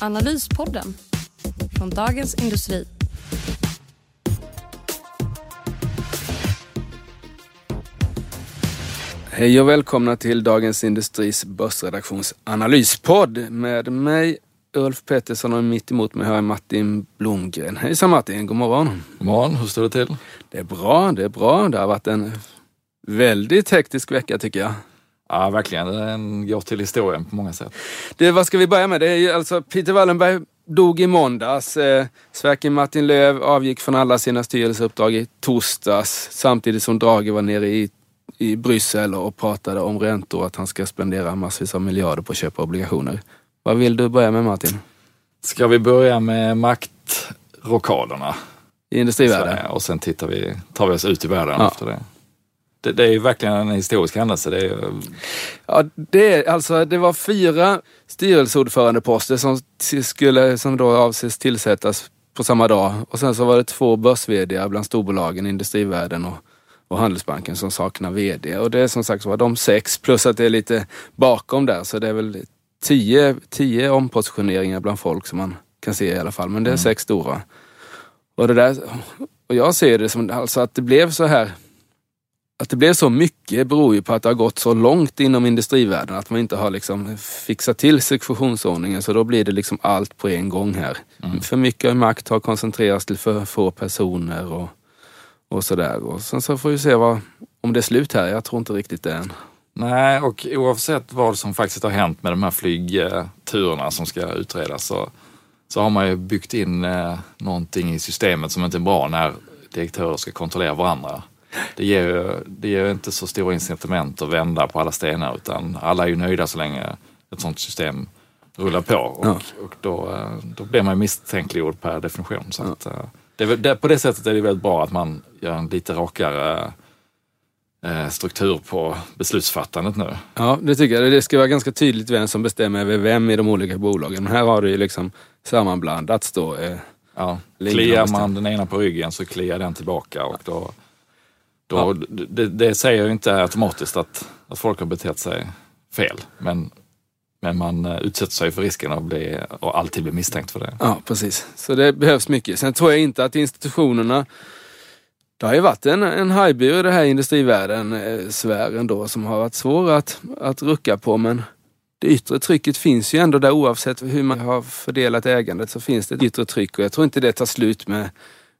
Analyspodden från Dagens Industri. Hej och välkomna till Dagens Industris börsredaktions analyspodd med mig Ulf Pettersson och mitt emot mig har jag Martin Blomgren. Hejsan Martin, god morgon. God morgon, hur står det till? Det är bra, det är bra. Det har varit en väldigt hektisk vecka tycker jag. Ja, verkligen. Den går till historien på många sätt. Det, vad ska vi börja med? Det är ju alltså Peter Wallenberg dog i måndags. Eh, Sverker Martin Löv avgick från alla sina styrelseuppdrag i torsdags samtidigt som Draghi var nere i, i Bryssel och pratade om räntor att han ska spendera massvis av miljarder på att köpa obligationer. Vad vill du börja med Martin? Ska vi börja med maktrockaderna? I industrivärlden? Och sen tittar vi, tar vi oss ut i världen Ja. efter det. Det. Det är ju verkligen en historisk händelse. Det är, Ja, det, är- alltså, det var fyra styrelseordförandeposter som, skulle, som då avses tillsättas på samma dag. Och sen så var det två börs bland storbolagen, Industrivärden och, och Handelsbanken som saknar VD. Och det är som sagt var de sex plus att det är lite bakom där så det är väl tio, tio ompositioneringar bland folk som man kan se i alla fall. Men det är sex stora. Och, det där, och jag ser det som alltså att det blev så här att det blev så mycket beror ju på att det har gått så långt inom industrivärlden att man inte har liksom fixat till successionsordningen så då blir det liksom allt på en gång här. För mycket makt har koncentrerats till för få personer och, och sådär. Och sen så får vi se vad, om det är slut här. Jag tror inte riktigt det än. nej, och oavsett vad som faktiskt har hänt med de här flygturerna som ska utredas så, så har man ju byggt in eh, någonting i systemet som inte är bra när direktörer ska kontrollera varandra. Det ger ju det ger inte så stora incitament att vända på alla stenar utan alla är ju nöjda så länge ett sånt system rullar på och, Ja. och då, eh, då blir man ju misstänkliggjord per definition. Så att, eh, det, det, på det sättet är det väldigt bra att man gör en lite rakare eh, struktur på beslutsfattandet nu. Ja, det tycker jag. Det ska vara ganska tydligt vem som bestämmer över vem i de olika bolagen. Men här har det ju liksom sammanblandats då. Eh, Ja, kliar man den ena på ryggen så kliar den tillbaka och då, då det, det säger ju inte automatiskt att, att folk har betett sig fel. Men, men man eh, utsätter sig för risken att bli, och alltid bli misstänkt för det. Ja, precis. Så det behövs mycket. Sen tror jag inte att institutionerna... Det har ju varit en, en hajbur i det här industrivärlden, eh, sfären då, som har varit svår att, att rucka på. Men det yttre trycket finns ju ändå där oavsett hur man har fördelat ägandet så finns det ett yttre tryck och jag tror inte det tar slut med,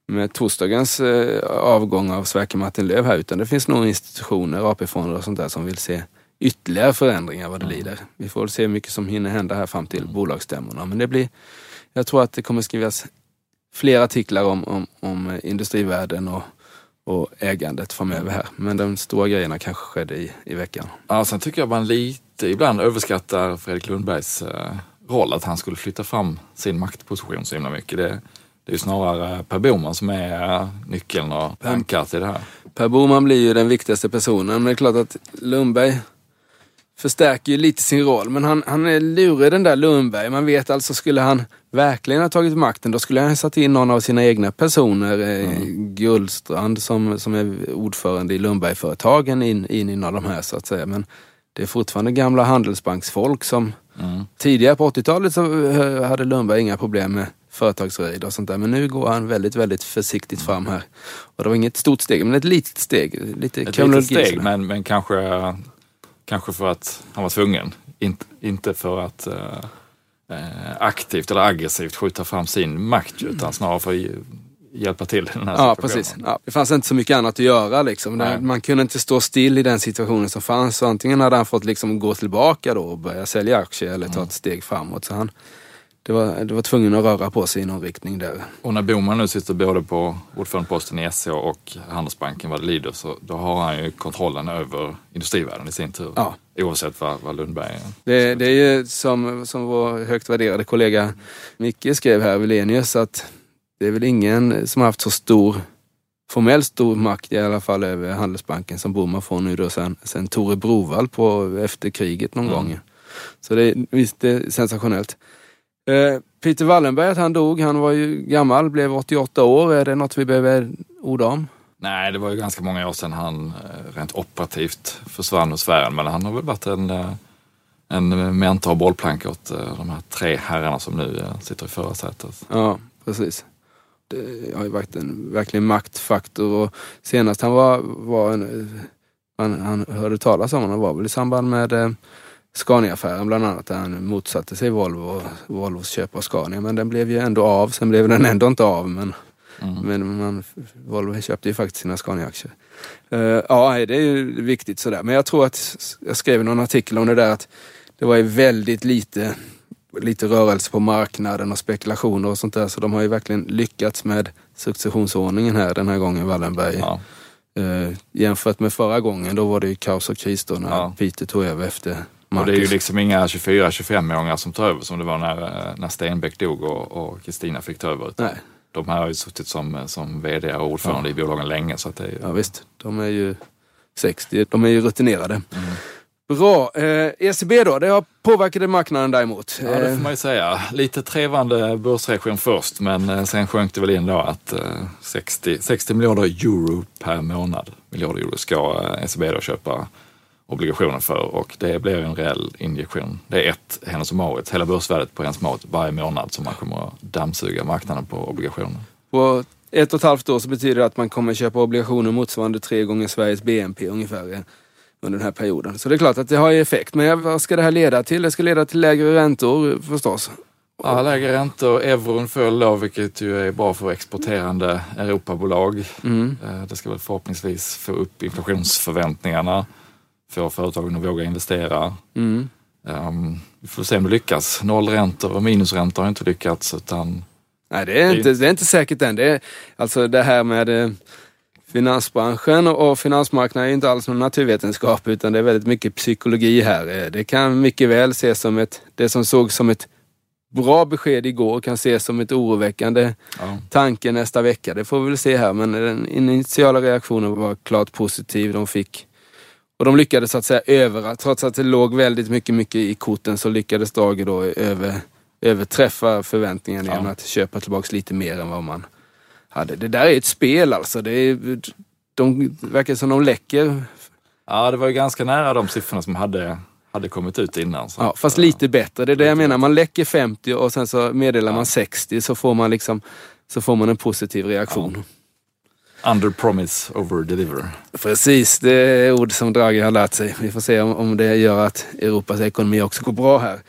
med torsdagens eh, avgång av Sverker Martin Löf här utan det finns nog institutioner, AP-fonder och sånt där som vill se ytterligare förändringar vad det lider. Vi får väl se hur mycket som hinner hända här fram till bolagsstämmorna. Men det blir, jag tror att det kommer skrivas fler artiklar om, om, om industrivärlden och, och ägandet framöver här. Men de stora grejerna kanske skedde i, i veckan. Ja, sen tycker jag man lite ibland överskattar Fredrik Lundbergs eh, roll, att han skulle flytta fram sin maktposition så himla mycket. Det, det är snarare Per Boman som är nyckeln och ankaret i det här. Per Boman blir ju den viktigaste personen. Men det är klart att Lundberg förstärker ju lite sin roll. Men han, han är lurig den där Lundberg. Man vet alltså, skulle han verkligen ha tagit makten, då skulle han ha satt in någon av sina egna personer. Eh, Gullstrand som, som är ordförande i Lundbergföretagen in, in i någon av de här så att säga. Men det är fortfarande gamla handelsbanksfolk som tidigare på 80-talet så eh, hade Lundberg inga problem med företagsrejd och sånt där. Men nu går han väldigt, väldigt försiktigt fram här. Och det var inget stort steg, men ett litet steg. Lite Ett litet steg, men, men kanske, kanske för att han var tvungen. Inte, inte för att eh, eh, aktivt eller aggressivt skjuta fram sin makt, utan snarare för att hj- hjälpa till i den här Ja, situationen. precis. Ja, det fanns inte så mycket annat att göra. Liksom. Nej. Man kunde inte stå still i den situationen som fanns. Så antingen hade han fått liksom gå tillbaka då och börja sälja aktier eller ta ett steg framåt. Så han, det var, det var tvungen att röra på sig i någon riktning där. Och när Boman nu sitter både på ordförandeposten i SCA och Handelsbanken vad det lider så då har han ju kontrollen över industrivärlden i sin tur. Ja. Oavsett vad, vad Lundberg Det, det är ju som, som vår högt värderade kollega Micke skrev här, Wilenius, att det är väl ingen som har haft så stor formell stor makt i alla fall över Handelsbanken som Boman får nu då sen, sen Tore Brovall på efter kriget någon Mm. gång. Så det är visst det är sensationellt. Eh, Peter Wallenberg, att han dog, han var ju gammal, blev 88 år. Är det något vi behöver orda om? Nej, det var ju ganska många år sedan han eh, rent operativt försvann ur sfären. Men han har väl varit en, eh, en mentor och bollplank åt de här tre herrarna som nu sitter i förarsätet. Ja, precis. Det har ju varit en verkligen maktfaktor och senast han var, var en, han, han hörde talas om honom var väl i samband med Scania-affären bland annat där han motsatte sig Volvo, Volvos köp av Scania men den blev ju ändå av. Sen blev den ändå inte av men, Mm. men man, Volvo köpte ju faktiskt sina Scania-aktier. Eh, ja, det är ju viktigt sådär. Men jag tror att jag skrev någon artikel om det där att det var ju väldigt lite lite rörelse på marknaden och spekulationer och sånt där. Så de har ju verkligen lyckats med successionsordningen här den här gången, Wallenberg. Ja. Eh, jämfört med förra gången, då var det ju kaos och kris då när Ja. Peter tog över efter Och Marcus. det är ju liksom inga 24-25-åringar som tar över som det var när, eh, när Stenbeck dog och och Kristina fick ta över. Nej, De här har ju suttit som, som vd och ordförande i bolagen länge. Så att det är, ju- ja visst. De är ju 60, de är ju rutinerade. Mm. Bra. Eh, ECB då, det har påverkat marknaden däremot. Ja, det Eh, får man ju säga. Lite trevande börsreaktion först, men eh, sen sjönk det väl in då att eh, 60, 60 miljarder euro per månad miljarder euro ska eh, ECB då köpa obligationer för och det blir en reell injektion. Det är ett Hennes och Mauritz, hela börsvärdet på Hennes Mauritz varje månad som man kommer att dammsuga marknaden på obligationer. På ett och ett halvt år så betyder det att man kommer köpa obligationer motsvarande tre gånger Sveriges BNP ungefär under den här perioden. Så det är klart att det har effekt. Men vad ska det här leda till? Det ska leda till lägre räntor förstås. Ja, lägre räntor, euron föll då, vilket ju är bra för exporterande Europabolag. Mm. Eh, Det ska väl förhoppningsvis få upp inflationsförväntningarna, få företagen att våga investera. Mm. Um, vi får se om det lyckas. Nollräntor och minusräntor har inte lyckats utan Nej, det är, inte, det är inte säkert än. Det är, alltså det här med eh, finansbranschen och, finansmarknaden är inte alls någon naturvetenskap utan det är väldigt mycket psykologi här. Eh, Det kan mycket väl ses som ett, det som såg som ett bra besked igår kan ses som ett oroväckande ja, tanke nästa vecka. Det får vi väl se här men den initiala reaktionen var klart positiv. De fick och de lyckades så att säga över, trots att det låg väldigt mycket, mycket i korten så lyckades Draghi då över, överträffa förväntningarna Ja. genom att köpa tillbaks lite mer än vad man hade. Det där är ett spel alltså. Det är, de verkar som de läcker. ja, det var ju ganska nära de siffrorna som hade, hade kommit ut innan. Så Ja, fast eh, lite bättre. Det är det jag menar. Man läcker 50 och sen så meddelar Ja. man 60 så får man liksom så får man en positiv reaktion. Under promise, over deliver. Precis, det är ord som Draghi har lärt sig. Vi får se om, om det gör att Europas ekonomi också går bra här.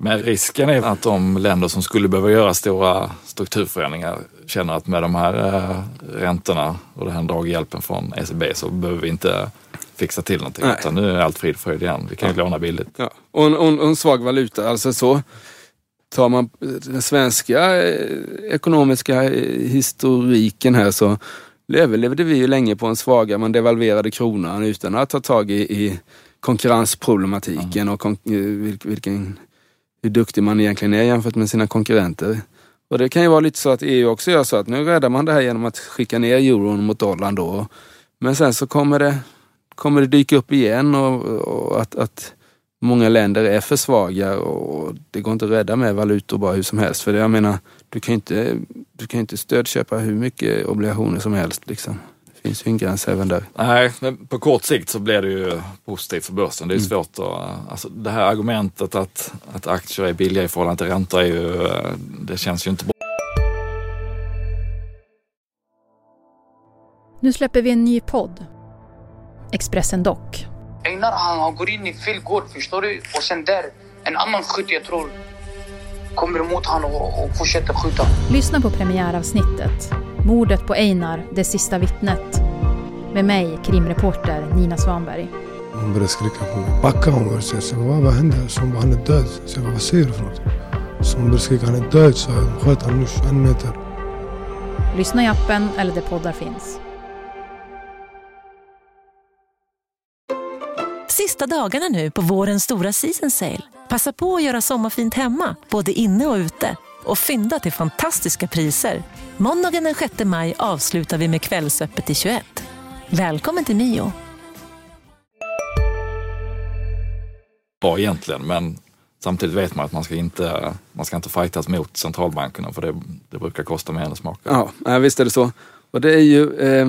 Men risken är att de länder som skulle behöva göra stora strukturförändringar känner att med de här eh, räntorna och den här draghjälpen från ECB så behöver vi inte fixa till någonting. Nej. Utan nu är allt frid och fröjd igen. Vi kan ju låna billigt. Ja. Och, en, och, en, och en svag valuta, alltså så tar man den svenska eh, ekonomiska eh, historiken här så överlevde vi ju länge på en svagare, man devalverade kronan utan att ta tag i, i konkurrensproblematiken och kon, eh, vilken, hur duktig man egentligen är jämfört med sina konkurrenter. Och det kan ju vara lite så att EU också gör så att nu räddar man det här genom att skicka ner euron mot dollarn då. Men sen så kommer det, kommer det dyka upp igen och, och att, att många länder är för svaga och det går inte att rädda med valutor bara hur som helst. För det, jag menar, du kan ju inte, du kan inte stödköpa hur mycket obligationer som helst. Liksom. Det finns ju en gräns även där. Nej, men på kort sikt så blir det ju positivt för börsen. Det är svårt att... Alltså det här argumentet att, att aktier är billiga i förhållande till räntor är ju... Det känns ju inte bra. Nu släpper vi en ny podd. Expressen Dock. Einar han, han går in i fel gård, förstår du? Och sen där, en annan skytt jag tror kommer emot han och, och fortsätter skjuta. Lyssna på premiäravsnittet. Mordet på Einar, det sista vittnet. Med mig, krimreporter Nina Svanberg. Hon började skrika på mig. Backa hon började säga. Så vad, vad hände? Så hon bara, han är död. Så jag bara, vad säger du för något? som började skrika han är död så jag sköt honom nu 21 meter. Lyssna i appen eller där poddar finns. Sista dagarna nu på vårens stora season sale. Passa på att göra sommarfint hemma, både inne och ute. Och fynda till fantastiska priser. Måndagen den 6 maj avslutar vi med Kvällsöppet i 21. Välkommen till Mio. bra egentligen, men samtidigt vet man att man ska inte, man ska inte fightas mot centralbankerna för det, det brukar kosta mer än det smakar. Ja, visst är det så. Och det är ju... Eh,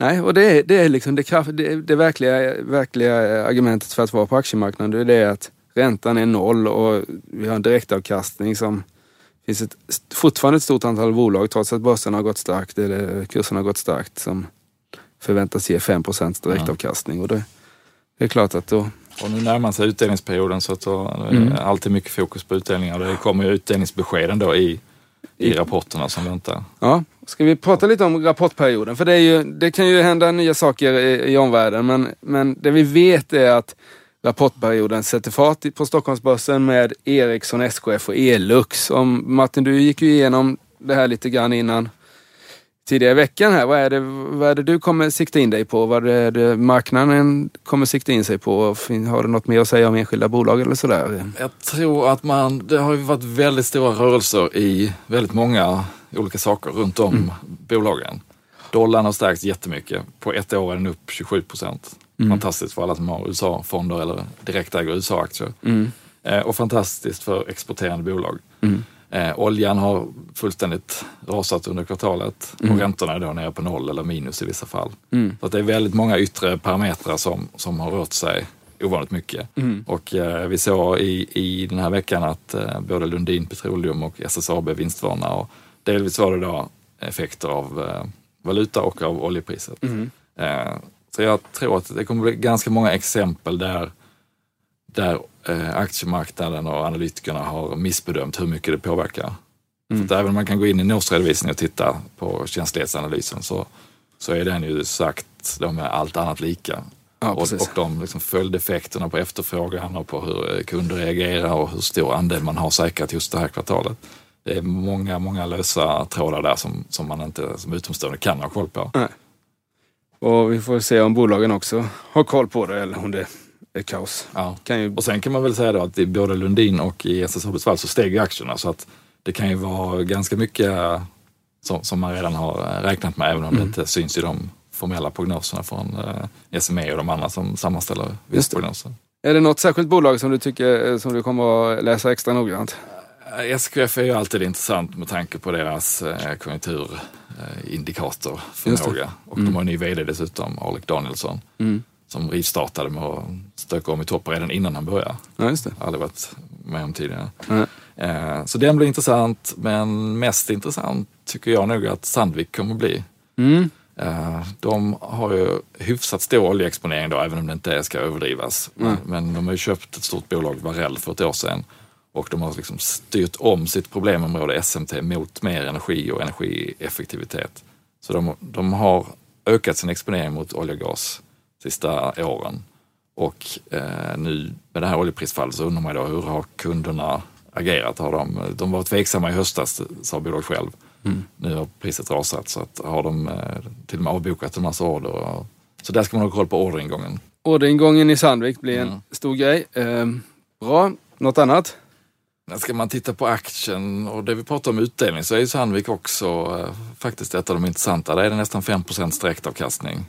nej, och det är, det är liksom det, kraft, det, det verkliga, verkliga argumentet för att vara på aktiemarknaden. Det är att räntan är noll och vi har en direktavkastning som... Finns ett, fortfarande ett stort antal bolag, trots att börsen har gått starkt, eller kursen har gått starkt, som förväntas ge 5% direktavkastning. Och det, det är klart att då... Och nu närmar sig utdelningsperioden så att då är Mm. alltid mycket fokus på utdelningar. Det kommer ju utdelningsbeskeden då i, i rapporterna som väntar. Ja, ska vi prata lite om rapportperioden? För det, är ju, det kan ju hända nya saker i, i omvärlden, men, men det vi vet är att rapportperioden sätter fart på Stockholmsbörsen med Ericsson, SKF och Elux. Om, Martin, du gick ju igenom det här lite grann innan tidigare i veckan här. Vad är det, vad är det du kommer sikta in dig på? Vad är det marknaden kommer sikta in sig på? Har du något mer att säga om enskilda bolag eller sådär? Jag tror att man, det har ju varit väldigt stora rörelser i väldigt många olika saker runt om Mm. bolagen. Dollarn har stärkts jättemycket. På ett år är den upp 27 procent. Mm. Fantastiskt för alla som har USA-fonder eller direktäger USA-aktier. Mm. Eh, och fantastiskt för exporterande bolag. Mm. Eh, oljan har fullständigt rasat under kvartalet och räntorna är då nere på noll eller minus i vissa fall. Mm. Så att det är väldigt många yttre parametrar som, som har rört sig ovanligt mycket. Mm. Och eh, vi såg i, i den här veckan att eh, både Lundin Petroleum och SSAB vinstvarnar och delvis var det då effekter av eh, valuta och av oljepriset. Mm. Så jag tror att det kommer bli ganska många exempel där, där eh, aktiemarknaden och analytikerna har missbedömt hur mycket det påverkar. Mm. Även om man kan gå in i en årsredovisning och titta på känslighetsanalysen så, så är den ju sagt då med allt annat lika. Ja, och, och de liksom följdeffekterna på efterfrågan och på hur eh, kunder reagerar och hur stor andel man har säkrat just det här kvartalet. Det är många, många lösa trådar där som, som man inte som utomstående kan ha koll på. Och vi får se om bolagen också har koll på det eller om det är kaos. Ja. Kan ju... Och sen kan man väl säga då att i både Lundin och i SSABs fall så steg aktierna så att det kan ju vara ganska mycket eh, som, som man redan har eh, räknat med även om Mm. det inte syns i de formella prognoserna från eh, SME och de andra som sammanställer vinstprognoser. Är det något särskilt bolag som du tycker eh, som du kommer att läsa extra noggrant? Eh, SKF är ju alltid intressant med tanke på deras eh, konjunkturindikatorförmåga. Och de har en ny VD dessutom, Alec Danielsson, Mm. som rivstartade med att stöka om i toppen redan innan han började. Ja, just det. Aldrig varit med om tidigare. Eh, Så den blir intressant, men mest intressant tycker jag nog att Sandvik kommer bli. Mm. De har ju hyfsat stor oljeexponering då, även om det inte ska överdrivas. Men, men de har ju köpt ett stort bolag, Varell, för ett år sedan. Och de har liksom styrt om sitt problemområde SMT mot mer energi och energieffektivitet. Så de, de har ökat sin exponering mot olja och gas sista åren. Och eh, nu med det här oljeprisfallet så undrar man då hur har kunderna agerat? Har de, de var tveksamma i höstas, sa bolaget själv. Nu har priset rasat så att har de eh, till och med avbokat en massa order. Så där ska man ha koll på orderingången. Orderingången i Sandvik blir en Mm. stor grej. Eh, bra. Något annat? Ska man titta på aktien och det vi pratar om utdelning så är ju Sandvik också eh, faktiskt ett av de intressanta. Där är det nästan 5 direktavkastning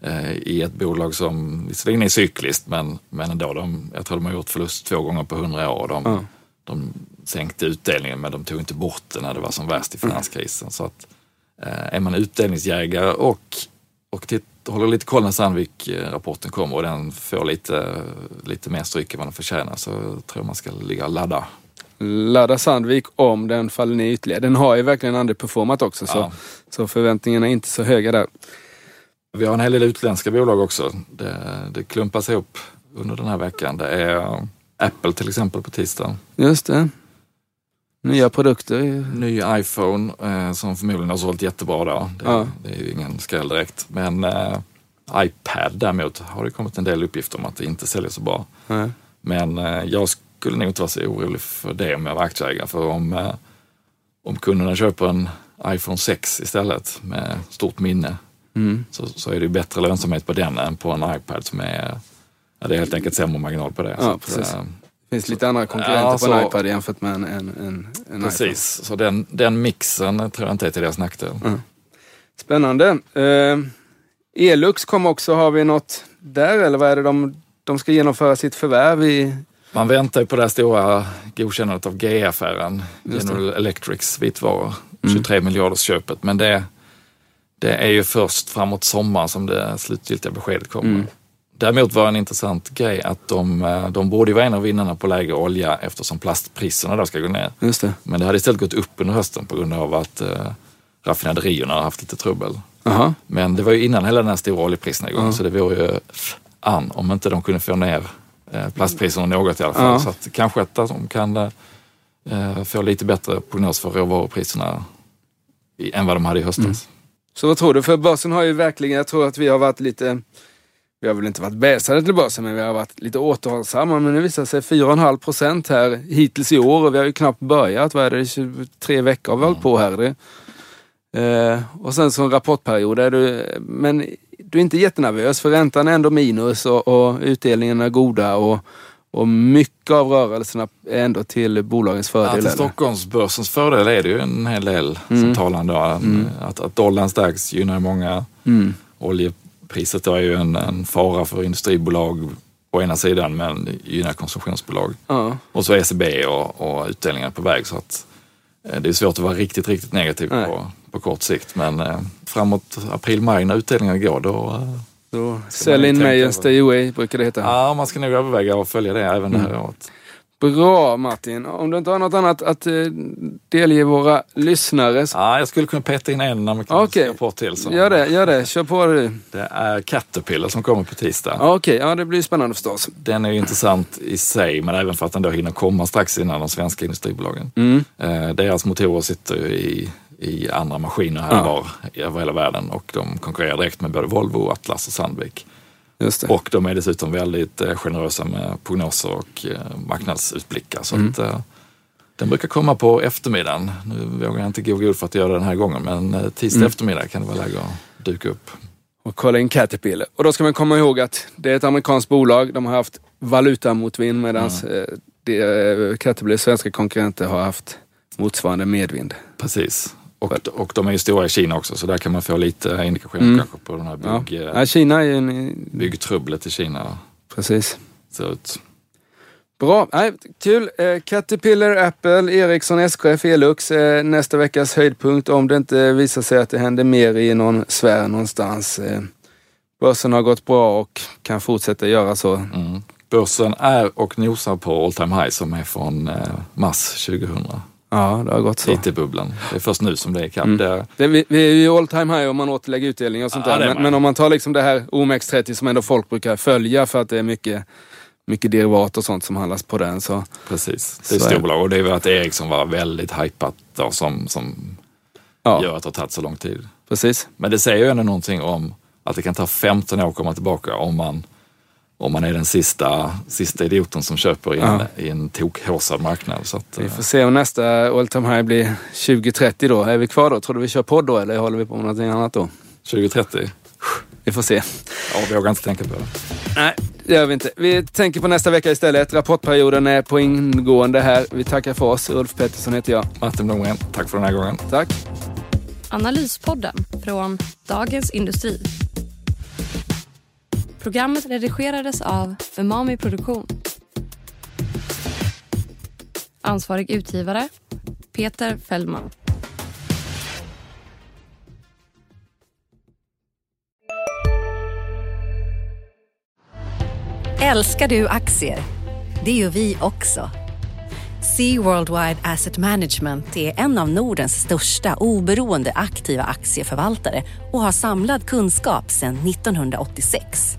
eh, i ett bolag som visserligen är cykliskt men, men ändå. De, jag tror de har gjort förlust två gånger på 100 år. De, Ja. de sänkte utdelningen men de tog inte bort den när det var som värst i finanskrisen. Så att, eh, är man utdelningsjägare och, och titt, håller lite koll när Sandvik-rapporten kommer och den får lite, lite mer stryk än vad den förtjänar så tror jag man ska ligga och ladda. Ladda Sandvik om den faller ner ytterligare. Den har ju verkligen underperformat också så, Ja. så förväntningarna är inte så höga där. Vi har en hel del utländska bolag också. Det, det klumpas ihop under den här veckan. Det är Apple till exempel på tisdag. Just det. Nya produkter. Ny iPhone eh, som förmodligen har sålt jättebra då. Det, Ja. det är ju ingen skräll direkt. Men eh, iPad däremot har det kommit en del uppgifter om att det inte säljer så bra. Nej. Men eh, jag skulle nog inte vara så orolig för det om jag var aktieägare. För om, eh, om kunderna köper en iPhone 6 istället med stort minne Mm. så, så är det bättre lönsamhet på den än på en iPad som är, ja, det är helt enkelt sämre marginal på det. Ja, att, precis. eh, Det finns lite andra konkurrenter Ja, på en iPad jämfört med en, en, en, en Precis, så den, den mixen tror jag inte är till deras nackdel. iPhone. Spännande. Eh, Elux kom också. Har vi något där eller vad är det de, de ska genomföra sitt förvärv i? Man väntar ju på det här stora godkännandet av GE-affären. General Electrics vitvaror, 23 miljarders köpet. Men det, det är ju först framåt sommaren som det slutgiltiga beskedet kommer. Mm. Däremot var en intressant grej att de, eh, de borde vara en av vinnarna på lägre olja eftersom plastpriserna då ska gå ner. Just det. Men det hade istället gått upp under hösten på grund av att eh, raffinaderierna har haft lite trubbel. Jaha. Men det var ju innan hela den här stora oljeprisnedgången så det vore ju an om inte de kunde få ner plastpriserna något i alla fall. Ja. Så att kanske att de kan eh, få lite bättre prognos för råvarupriserna än vad de hade i höstas. Så vad tror du? För börsen har ju verkligen, jag tror att vi har varit lite, vi har väl inte varit bäsade till börsen, men vi har varit lite återhållsamma. Men nu visar det sig 4,5 procent här hittills i år och vi har ju knappt börjat. Vad är det? 23 veckor har vi hållit på här. Det. Eh, och sen så en rapportperiod. Är du, men du är inte jättenervös för räntan är ändå minus och, och utdelningarna är goda och, och mycket av rörelserna är ändå till bolagens Ja, fördel. till eller? Stockholmsbörsens fördel är det ju en hel del som talar ändå. Att, att dollarn stärks gynnar många. Mm. Oljepriset är ju en, en fara för industribolag å ena sidan men gynnar konsumtionsbolag. Ja. Och så ECB och, och utdelningar på väg. Så att, eh, det är svårt att vara riktigt, riktigt negativ Nej. på, på kort sikt. Men eh, framåt april-maj när utdelningarna går då... Eh, Ska sell in May på. and stay away brukar det heta. ja, man ska nog överväga att följa det även det här Mm. året. Bra Martin. Om du inte har något annat att eh, delge våra lyssnare. så- Ja, jag skulle kunna peta in en amerikansk Okej. rapport till. Som, Gör det, gör det. Kör på du. Det är Caterpillar som kommer på tisdag. Okej, ja det blir spännande förstås. Den är ju intressant i sig, men även för att den då hinner komma strax innan de svenska industribolagen. Mm. Eh, deras motorer sitter ju i, i andra maskiner här Ja. var över hela världen och de konkurrerar direkt med både Volvo, Atlas och Sandvik. Och de är dessutom väldigt eh, generösa med prognoser och eh, marknadsutblickar. Så Mm. att, eh, den brukar komma på eftermiddagen. Nu vågar jag inte gå god för att göra det den här gången, men tisdag Mm. eftermiddag kan det vara läge att dyka upp. Och kolla in Caterpillar. Och då ska man komma ihåg att det är ett amerikanskt bolag. De har haft valutamotvind medan Mm. Caterpillars svenska konkurrenter har haft motsvarande medvind. Precis. Och, och de är ju stora i Kina också, så där kan man få lite indikationer Mm. kanske på den här Ja. bygg, eh, Ja, Kina är en... byggtrubblet i Kina Precis. ser ut. Bra, Nej, kul. Eh, Caterpillar, Apple, Ericsson, SKF, Elux. Eh, nästa veckas höjdpunkt om det inte visar sig att det händer mer i någon sfär någonstans. Eh, börsen har gått bra och kan fortsätta göra så. Mm. Börsen är och nosar på all time high som är från eh, mars 2000. Ja, det har gått så. IT-bubblan. Det är först nu som det är ikapp. Mm. Det, Det, vi, vi är ju all time high om man återlägger utdelning och sånt Ja, där. Men, men om man tar liksom det här OMX30 som ändå folk brukar följa för att det är mycket, mycket derivat och sånt som handlas på den. Så precis. Det är storbolag och det är väl att Ericsson var väldigt hypat då som, som ja, gör att det har tagit så lång tid. precis. Men det säger ju ändå någonting om att det kan ta 15 år att komma tillbaka om man, om man är den sista, sista idioten som köper i en, Ja. i en tokhåsad marknad. Så att, Vi eh, får se om nästa all time high blir 2030 då. Är vi kvar då? Tror du vi kör podd då eller håller vi på med någonting annat då? 2030? Vi får se. Ja, jag vågar inte tänka på det. Nej, det gör vi inte. Vi tänker på nästa vecka istället. Rapportperioden är på ingående här. Vi tackar för oss. Ulf Pettersson heter jag. Martin Blomgren, tack för den här gången. Tack. Analyspodden från Dagens Industri. Programmet redigerades av Umami Produktion. Ansvarig utgivare Peter Fellman. Älskar du aktier? Det gör vi också. Sea Worldwide Asset Management är en av Nordens största oberoende aktiva aktieförvaltare och har samlad kunskap sedan 1986.